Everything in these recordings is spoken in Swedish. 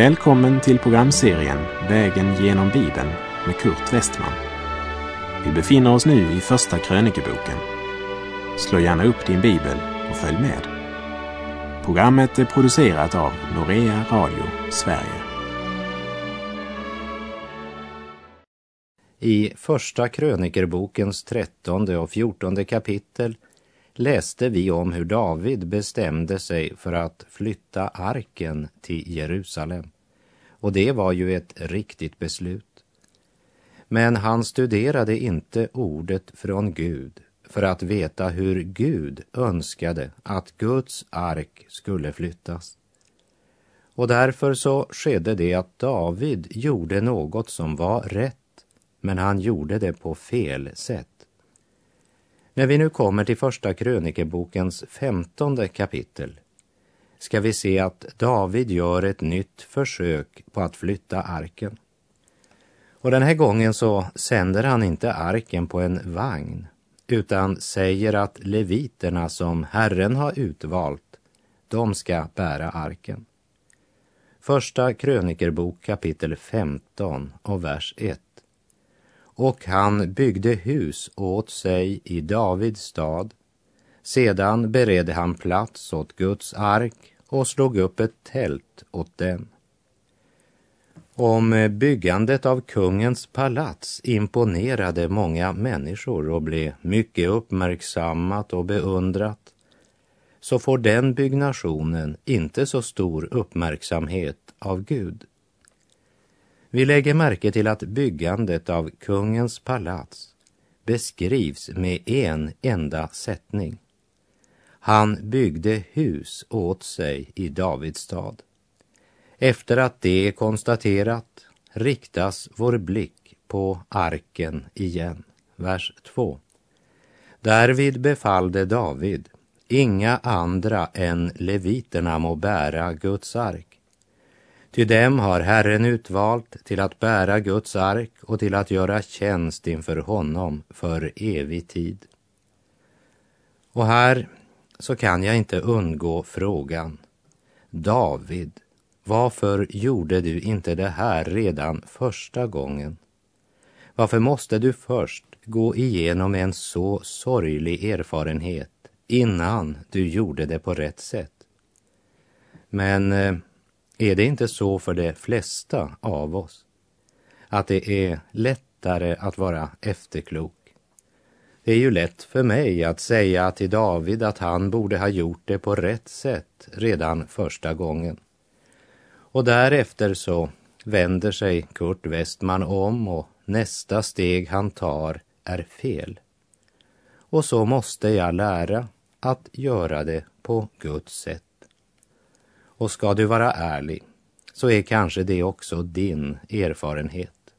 Välkommen till programserien Vägen genom Bibeln med Kurt Westman. Vi befinner oss nu i Första krönikeboken. Slå gärna upp din bibel och följ med. Programmet är producerat av Norea Radio Sverige. I Första krönikerbokens trettonde och fjortonde kapitel läste vi om hur David bestämde sig för att flytta arken till Jerusalem. Och det var ju ett riktigt beslut. Men han studerade inte ordet från Gud för att veta hur Gud önskade att Guds ark skulle flyttas. Och därför så skedde det att David gjorde något som var rätt, men han gjorde det på fel sätt. När vi nu kommer till Första krönikebokens femtonde kapitel ska vi se att David gör ett nytt försök på att flytta arken. Och den här gången så sänder han inte arken på en vagn utan säger att leviterna som Herren har utvalt, de ska bära arken. Första krönikerbok kapitel 15 och vers 1 och han byggde hus åt sig i Davids stad. Sedan beredde han plats åt Guds ark och slog upp ett tält åt den. Om byggandet av kungens palats imponerade många människor och blev mycket uppmärksammat och beundrat så får den byggnationen inte så stor uppmärksamhet av Gud. Vi lägger märke till att byggandet av kungens palats beskrivs med en enda sättning. Han byggde hus åt sig i Davids stad. Efter att det är konstaterat riktas vår blick på arken igen. Vers 2. Därvid befallde David, inga andra än leviterna må bära Guds ark Ty dem har Herren utvalt till att bära Guds ark och till att göra tjänst inför honom för evig tid. Och här så kan jag inte undgå frågan. David, varför gjorde du inte det här redan första gången? Varför måste du först gå igenom en så sorglig erfarenhet innan du gjorde det på rätt sätt? Men eh, är det inte så för de flesta av oss? Att det är lättare att vara efterklok. Det är ju lätt för mig att säga till David att han borde ha gjort det på rätt sätt redan första gången. Och därefter så vänder sig Kurt Westman om och nästa steg han tar är fel. Och så måste jag lära att göra det på Guds sätt. Och ska du vara ärlig så är kanske det också din erfarenhet.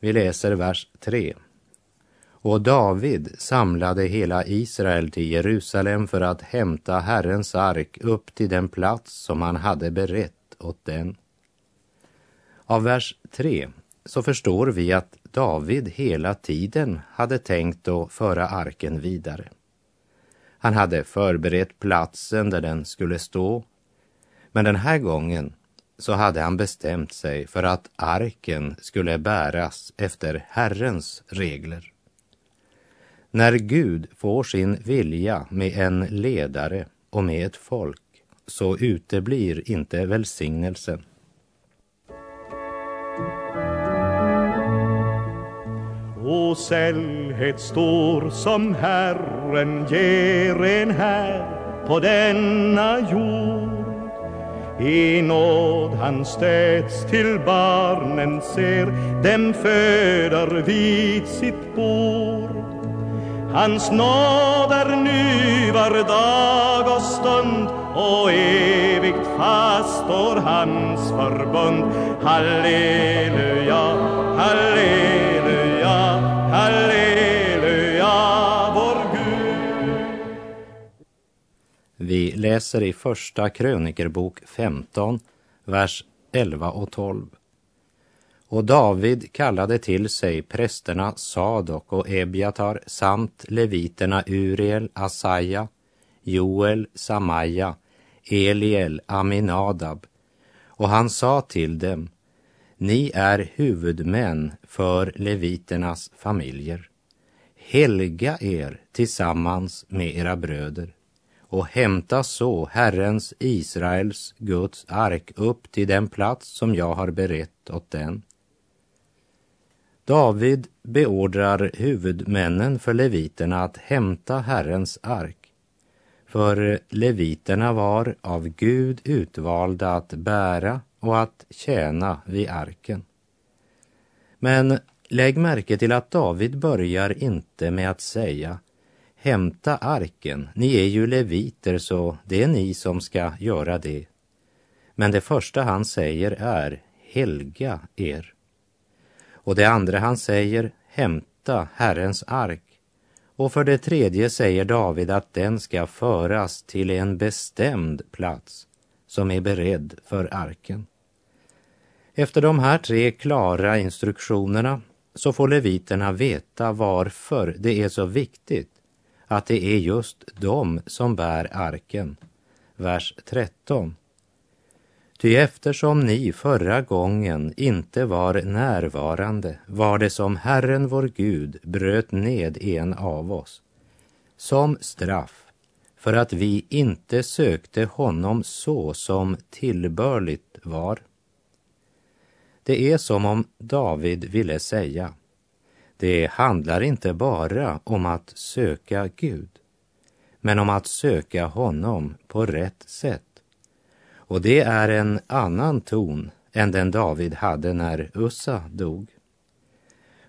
Vi läser vers 3. Och David samlade hela Israel till Jerusalem för att hämta Herrens ark upp till den plats som han hade berett åt den. Av vers 3 så förstår vi att David hela tiden hade tänkt att föra arken vidare. Han hade förberett platsen där den skulle stå men den här gången så hade han bestämt sig för att arken skulle bäras efter Herrens regler. När Gud får sin vilja med en ledare och med ett folk så uteblir inte välsignelsen. Och sällhet stor som Herren ger en här på denna jord i nåd han städs, till barnen ser dem föder vid sitt bord. Hans nåd är nu var dag och stund och evigt fast står hans förbund. Halleluja, halleluja, Vi läser i Första krönikerbok 15, vers 11 och 12. Och David kallade till sig prästerna Sadok och Ebiatar samt leviterna Uriel, Asaja, Joel, Samaja, Eliel, Aminadab och han sa till dem, ni är huvudmän för leviternas familjer. Helga er tillsammans med era bröder och hämta så Herrens, Israels, Guds ark upp till den plats som jag har berett åt den. David beordrar huvudmännen för leviterna att hämta Herrens ark. För leviterna var av Gud utvalda att bära och att tjäna vid arken. Men lägg märke till att David börjar inte med att säga Hämta arken, ni är ju leviter så det är ni som ska göra det. Men det första han säger är helga er. Och det andra han säger, hämta Herrens ark. Och för det tredje säger David att den ska föras till en bestämd plats som är beredd för arken. Efter de här tre klara instruktionerna så får leviterna veta varför det är så viktigt att det är just de som bär arken. Vers 13. Ty eftersom ni förra gången inte var närvarande var det som Herren vår Gud bröt ned en av oss som straff för att vi inte sökte honom så som tillbörligt var. Det är som om David ville säga det handlar inte bara om att söka Gud, men om att söka honom på rätt sätt. Och det är en annan ton än den David hade när Ussa dog.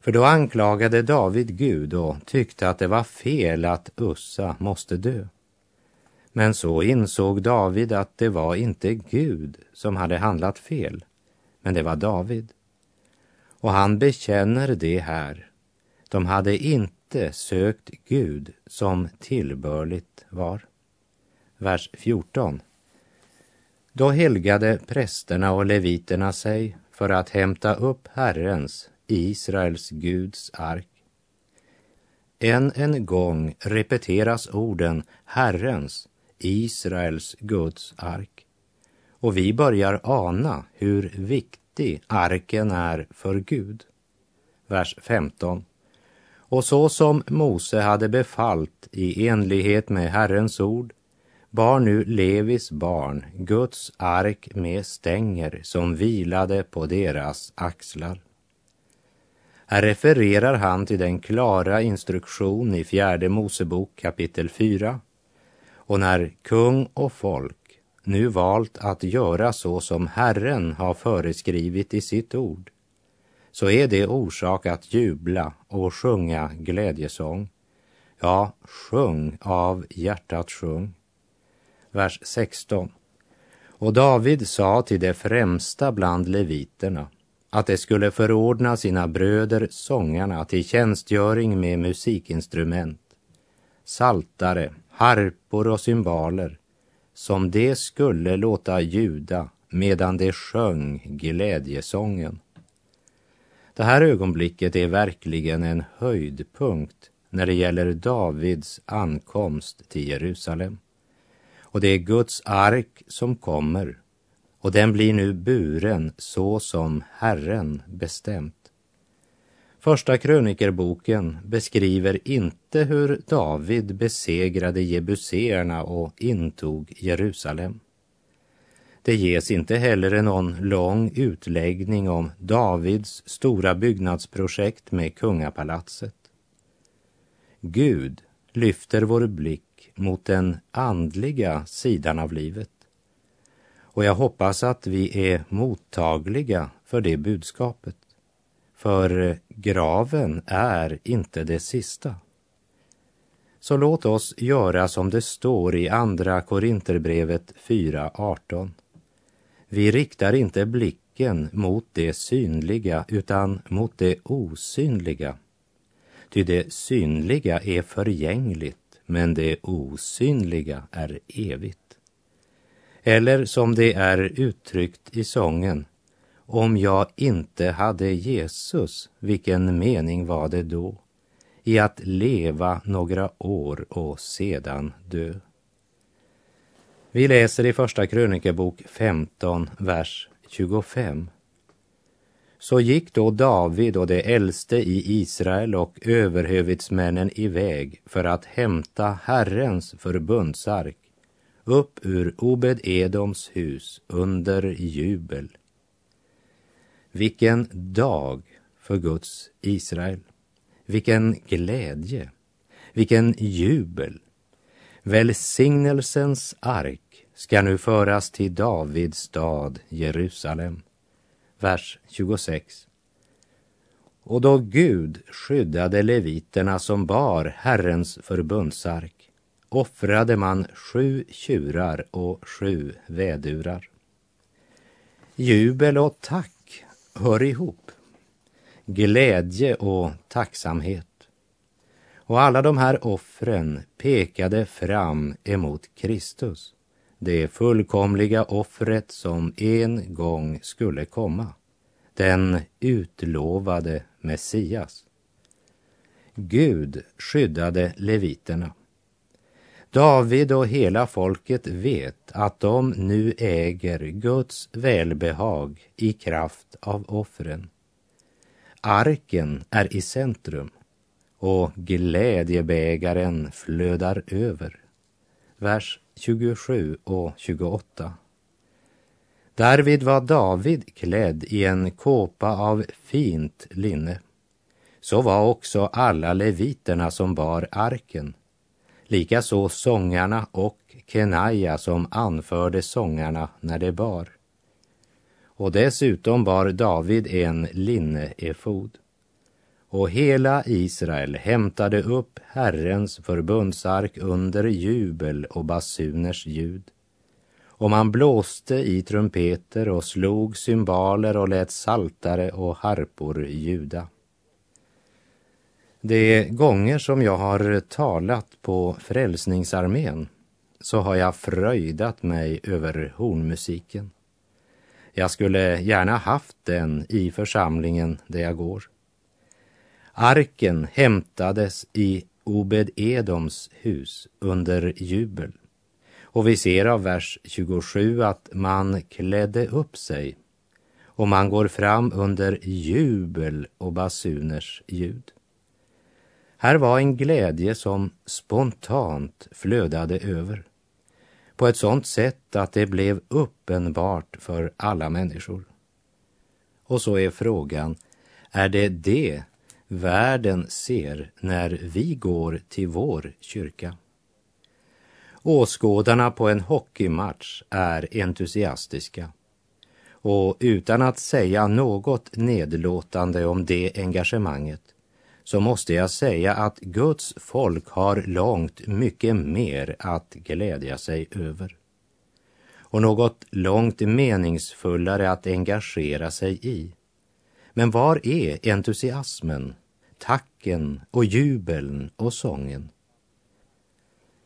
För då anklagade David Gud och tyckte att det var fel att Ussa måste dö. Men så insåg David att det var inte Gud som hade handlat fel, men det var David. Och han bekänner det här de hade inte sökt Gud som tillbörligt var. Vers 14. Då helgade prästerna och leviterna sig för att hämta upp Herrens, Israels Guds ark. Än en gång repeteras orden Herrens, Israels Guds ark. Och vi börjar ana hur viktig arken är för Gud. Vers 15. Och så som Mose hade befallt i enlighet med Herrens ord bar nu Levis barn Guds ark med stänger som vilade på deras axlar. Här refererar han till den klara instruktion i fjärde Mosebok kapitel 4. Och när kung och folk nu valt att göra så som Herren har föreskrivit i sitt ord så är det orsak att jubla och sjunga glädjesång. Ja, sjung av hjärtat sjung. Vers 16. Och David sa till de främsta bland leviterna att de skulle förordna sina bröder sångarna till tjänstgöring med musikinstrument, saltare, harpor och cymbaler, som de skulle låta ljuda medan de sjöng glädjesången. Det här ögonblicket är verkligen en höjdpunkt när det gäller Davids ankomst till Jerusalem. Och det är Guds ark som kommer och den blir nu buren så som Herren bestämt. Första krönikerboken beskriver inte hur David besegrade jebuséerna och intog Jerusalem. Det ges inte heller någon lång utläggning om Davids stora byggnadsprojekt med kungapalatset. Gud lyfter vår blick mot den andliga sidan av livet. Och jag hoppas att vi är mottagliga för det budskapet. För graven är inte det sista. Så låt oss göra som det står i Andra Korinterbrevet 4.18. Vi riktar inte blicken mot det synliga utan mot det osynliga. Ty det synliga är förgängligt, men det osynliga är evigt. Eller som det är uttryckt i sången, om jag inte hade Jesus, vilken mening var det då i att leva några år och sedan dö? Vi läser i Första krönikebok 15, vers 25. Så gick då David och de äldste i Israel och överhövitsmännen iväg för att hämta Herrens förbundsark upp ur Obed-Edoms hus under jubel. Vilken dag för Guds Israel. Vilken glädje, vilken jubel. Välsignelsens ark ska nu föras till Davids stad Jerusalem. Vers 26. Och då Gud skyddade leviterna som bar Herrens förbundsark offrade man sju tjurar och sju vädurar. Jubel och tack hör ihop. Glädje och tacksamhet. Och alla de här offren pekade fram emot Kristus, det fullkomliga offret som en gång skulle komma, den utlovade Messias. Gud skyddade leviterna. David och hela folket vet att de nu äger Guds välbehag i kraft av offren. Arken är i centrum och glädjebägaren flödar över. Vers 27 och 28. Därvid var David klädd i en kåpa av fint linne. Så var också alla leviterna som bar arken. Likaså sångarna och Kenaja som anförde sångarna när de bar. Och dessutom bar David en linneefod och hela Israel hämtade upp Herrens förbundsark under jubel och basuners ljud. Och man blåste i trumpeter och slog cymbaler och lät saltare och harpor ljuda. De gånger som jag har talat på Frälsningsarmén så har jag fröjdat mig över hornmusiken. Jag skulle gärna haft den i församlingen där jag går. Arken hämtades i Obed-Edoms hus under jubel. Och vi ser av vers 27 att man klädde upp sig och man går fram under jubel och basuners ljud. Här var en glädje som spontant flödade över på ett sådant sätt att det blev uppenbart för alla människor. Och så är frågan, är det det världen ser när vi går till vår kyrka. Åskådarna på en hockeymatch är entusiastiska och utan att säga något nedlåtande om det engagemanget så måste jag säga att Guds folk har långt mycket mer att glädja sig över och något långt meningsfullare att engagera sig i. Men var är entusiasmen tacken och jubeln och sången.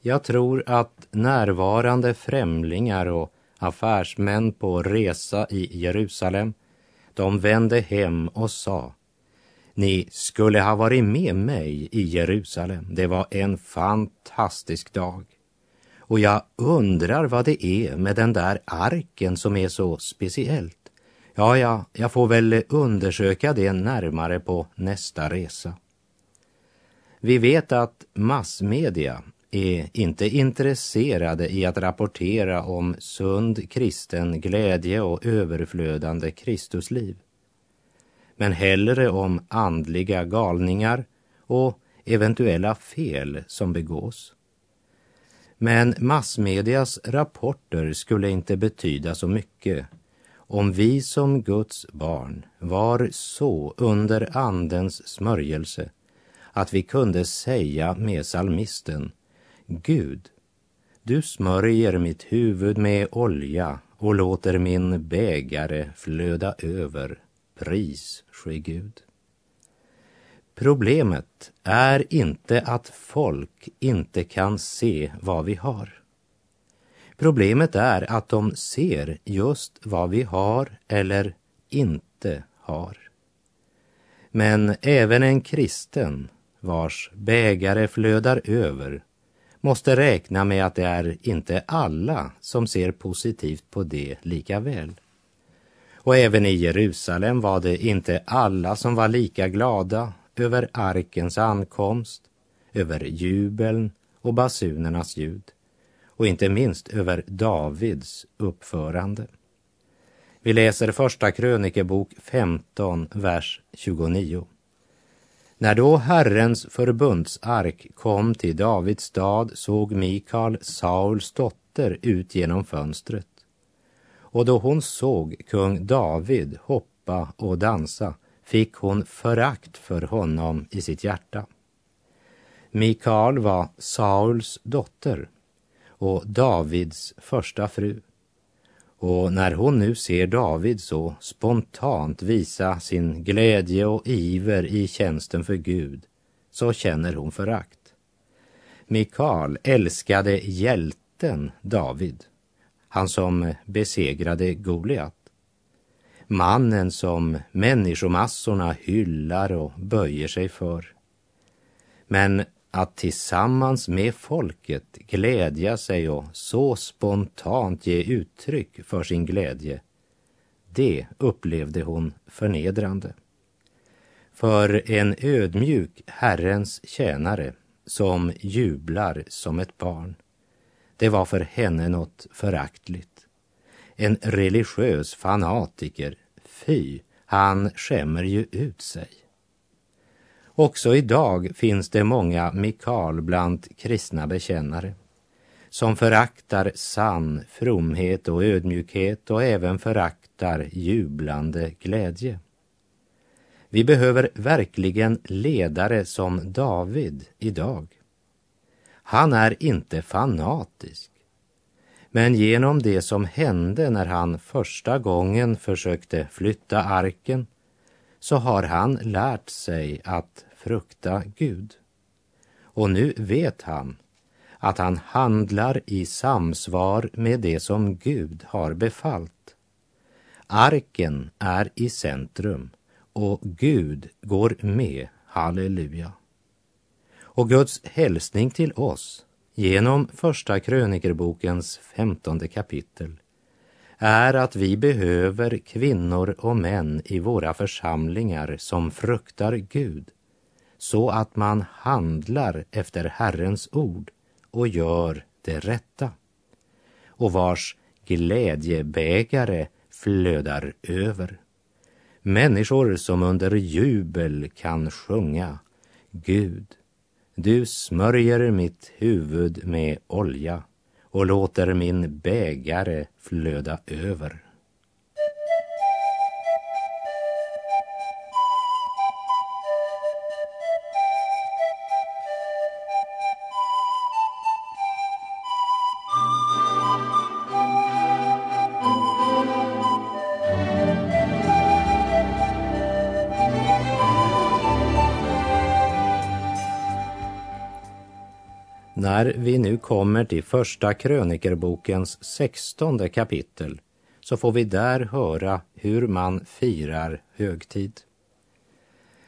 Jag tror att närvarande främlingar och affärsmän på resa i Jerusalem, de vände hem och sa ni skulle ha varit med mig i Jerusalem. Det var en fantastisk dag. Och jag undrar vad det är med den där arken som är så speciellt. Ja, ja, jag får väl undersöka det närmare på nästa resa. Vi vet att massmedia är inte intresserade i att rapportera om sund kristen glädje och överflödande Kristusliv. Men hellre om andliga galningar och eventuella fel som begås. Men massmedias rapporter skulle inte betyda så mycket om vi som Guds barn var så under Andens smörjelse att vi kunde säga med salmisten Gud, du smörjer mitt huvud med olja och låter min bägare flöda över. Pris ske Gud. Problemet är inte att folk inte kan se vad vi har. Problemet är att de ser just vad vi har eller inte har. Men även en kristen vars bägare flödar över måste räkna med att det är inte alla som ser positivt på det lika väl. Och även i Jerusalem var det inte alla som var lika glada över arkens ankomst, över jubeln och basunernas ljud och inte minst över Davids uppförande. Vi läser första krönikebok 15, vers 29. När då Herrens förbundsark kom till Davids stad såg Mikael, Sauls dotter, ut genom fönstret. Och då hon såg kung David hoppa och dansa fick hon förakt för honom i sitt hjärta. Mikael var Sauls dotter och Davids första fru. Och när hon nu ser David så spontant visa sin glädje och iver i tjänsten för Gud så känner hon förakt. Mikael älskade hjälten David, han som besegrade Goliat. Mannen som människomassorna hyllar och böjer sig för. Men att tillsammans med folket glädja sig och så spontant ge uttryck för sin glädje, det upplevde hon förnedrande. För en ödmjuk Herrens tjänare som jublar som ett barn, det var för henne något föraktligt. En religiös fanatiker, fy, han skämmer ju ut sig. Också idag finns det många Mikal bland kristna bekännare som föraktar sann fromhet och ödmjukhet och även föraktar jublande glädje. Vi behöver verkligen ledare som David idag. Han är inte fanatisk, men genom det som hände när han första gången försökte flytta arken så har han lärt sig att frukta Gud. Och nu vet han att han handlar i samsvar med det som Gud har befallt. Arken är i centrum och Gud går med, halleluja. Och Guds hälsning till oss genom Första krönikerbokens femtonde kapitel är att vi behöver kvinnor och män i våra församlingar som fruktar Gud så att man handlar efter Herrens ord och gör det rätta och vars glädjebägare flödar över. Människor som under jubel kan sjunga Gud, du smörjer mitt huvud med olja och låter min bägare flöda över. När vi nu kommer till Första krönikerbokens sextonde kapitel så får vi där höra hur man firar högtid.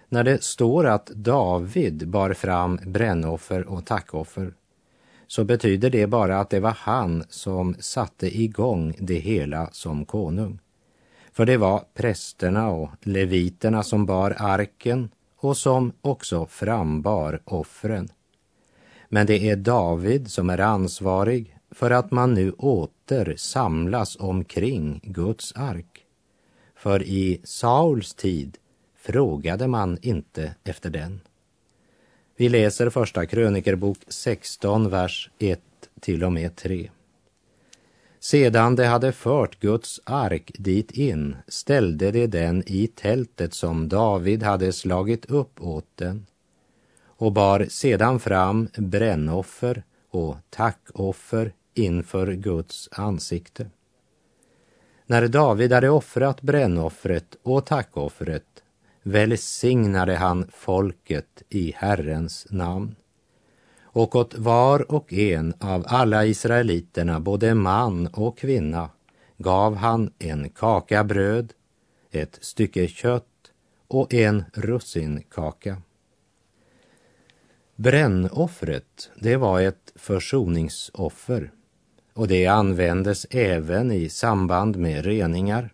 När det står att David bar fram brännoffer och tackoffer så betyder det bara att det var han som satte igång det hela som konung. För det var prästerna och leviterna som bar arken och som också frambar offren. Men det är David som är ansvarig för att man nu åter samlas omkring Guds ark. För i Sauls tid frågade man inte efter den. Vi läser första krönikerbok 16, vers 1 till och med 3. Sedan de hade fört Guds ark dit in ställde de den i tältet som David hade slagit upp åt den och bar sedan fram brännoffer och tackoffer inför Guds ansikte. När David hade offrat brännoffret och tackoffret välsignade han folket i Herrens namn. Och åt var och en av alla israeliterna, både man och kvinna, gav han en kaka bröd, ett stycke kött och en russinkaka. Brännoffret, det var ett försoningsoffer och det användes även i samband med reningar.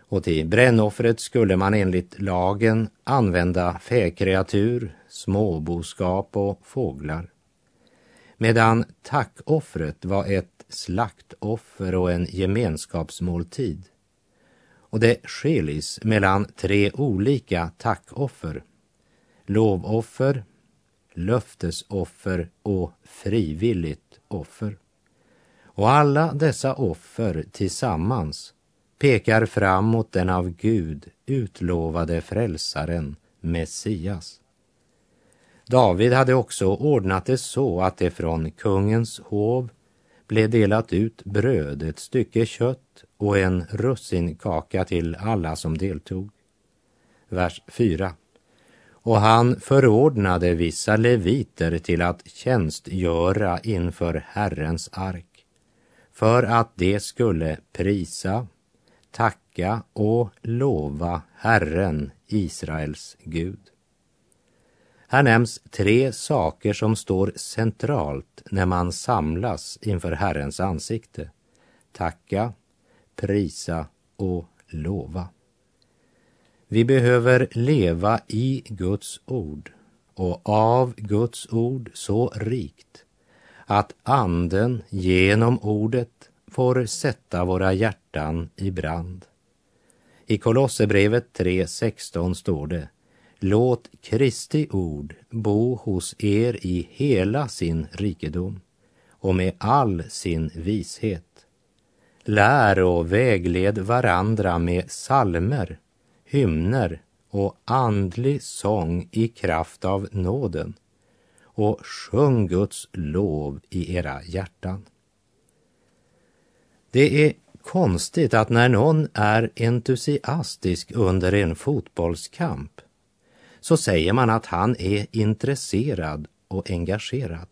Och till brännoffret skulle man enligt lagen använda fäkreatur, småboskap och fåglar. Medan tackoffret var ett slaktoffer och en gemenskapsmåltid. Och det skiljs mellan tre olika tackoffer. Lovoffer, löftesoffer och frivilligt offer. Och alla dessa offer tillsammans pekar fram mot den av Gud utlovade frälsaren, Messias. David hade också ordnat det så att det från kungens hov blev delat ut bröd, ett stycke kött och en russinkaka till alla som deltog. Vers 4. Och han förordnade vissa leviter till att tjänstgöra inför Herrens ark för att de skulle prisa, tacka och lova Herren, Israels Gud. Här nämns tre saker som står centralt när man samlas inför Herrens ansikte. Tacka, prisa och lova. Vi behöver leva i Guds ord och av Guds ord så rikt att Anden genom ordet får sätta våra hjärtan i brand. I Kolosserbrevet 3.16 står det Låt Kristi ord bo hos er i hela sin rikedom och med all sin vishet. Lär och vägled varandra med salmer, hymner och andlig sång i kraft av nåden och sjung Guds lov i era hjärtan. Det är konstigt att när någon är entusiastisk under en fotbollskamp så säger man att han är intresserad och engagerad.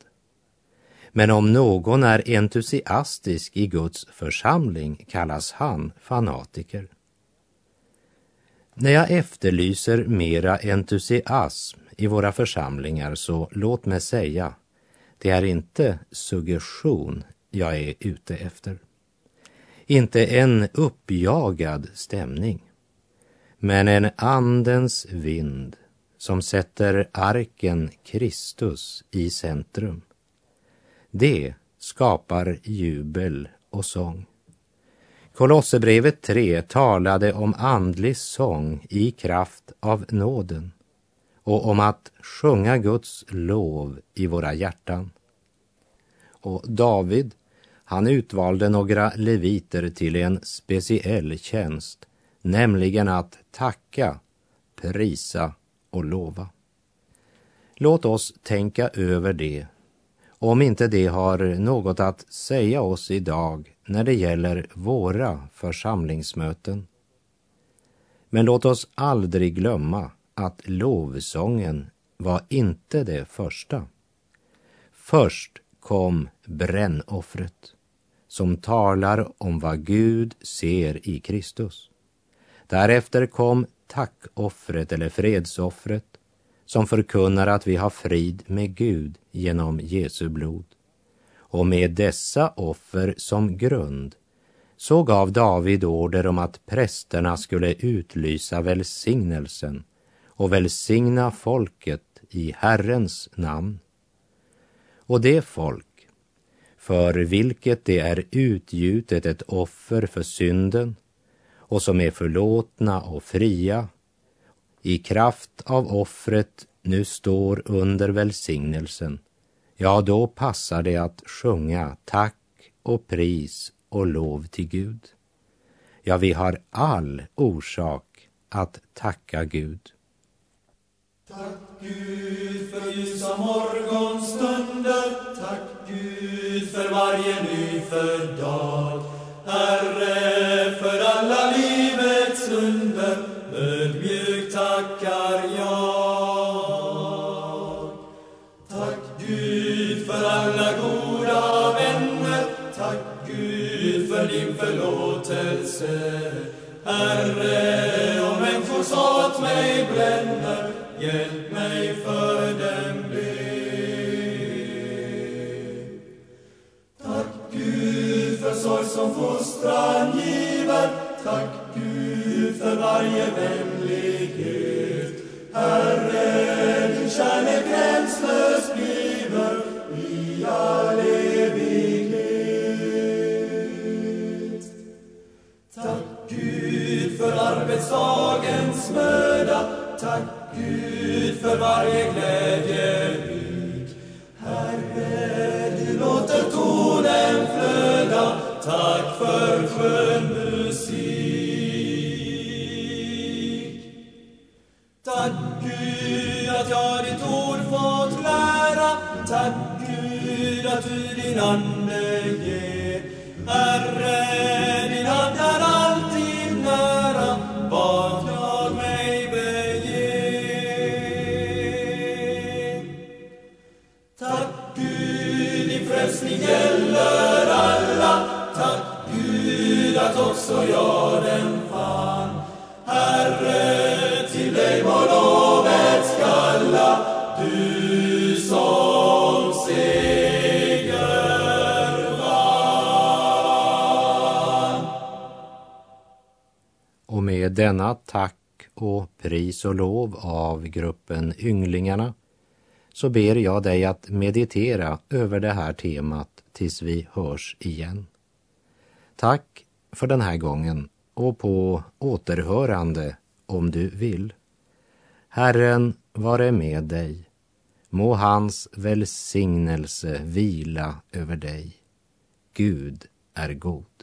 Men om någon är entusiastisk i Guds församling kallas han fanatiker. När jag efterlyser mera entusiasm i våra församlingar så låt mig säga, det är inte suggestion jag är ute efter. Inte en uppjagad stämning, men en andens vind som sätter arken Kristus i centrum. Det skapar jubel och sång. Kolosserbrevet 3 talade om andlig sång i kraft av nåden och om att sjunga Guds lov i våra hjärtan. Och David, han utvalde några leviter till en speciell tjänst, nämligen att tacka, prisa och lova. Låt oss tänka över det, om inte det har något att säga oss idag när det gäller våra församlingsmöten. Men låt oss aldrig glömma att lovsången var inte det första. Först kom brännoffret som talar om vad Gud ser i Kristus. Därefter kom tackoffret eller fredsoffret som förkunnar att vi har frid med Gud genom Jesu blod. Och med dessa offer som grund så gav David order om att prästerna skulle utlysa välsignelsen och välsigna folket i Herrens namn. Och det folk för vilket det är utgjutet ett offer för synden och som är förlåtna och fria i kraft av offret nu står under välsignelsen, ja, då passar det att sjunga tack och pris och lov till Gud. Ja, vi har all orsak att tacka Gud. Tack Gud för ljusa morgonstunder, tack Gud för varje nyfödd dag. Herre, för alla livets under, ödmjukt frestelse. Herre, om människors hat mig bränner, hjälp mig för dem det. Tack Gud för sorg som fostran giver, tack Gud för varje vänlighet. Herre, Gud för varje glädjelik. Tack och pris och lov av gruppen Ynglingarna så ber jag dig att meditera över det här temat tills vi hörs igen. Tack för den här gången och på återhörande om du vill. Herren vare med dig. Må hans välsignelse vila över dig. Gud är god.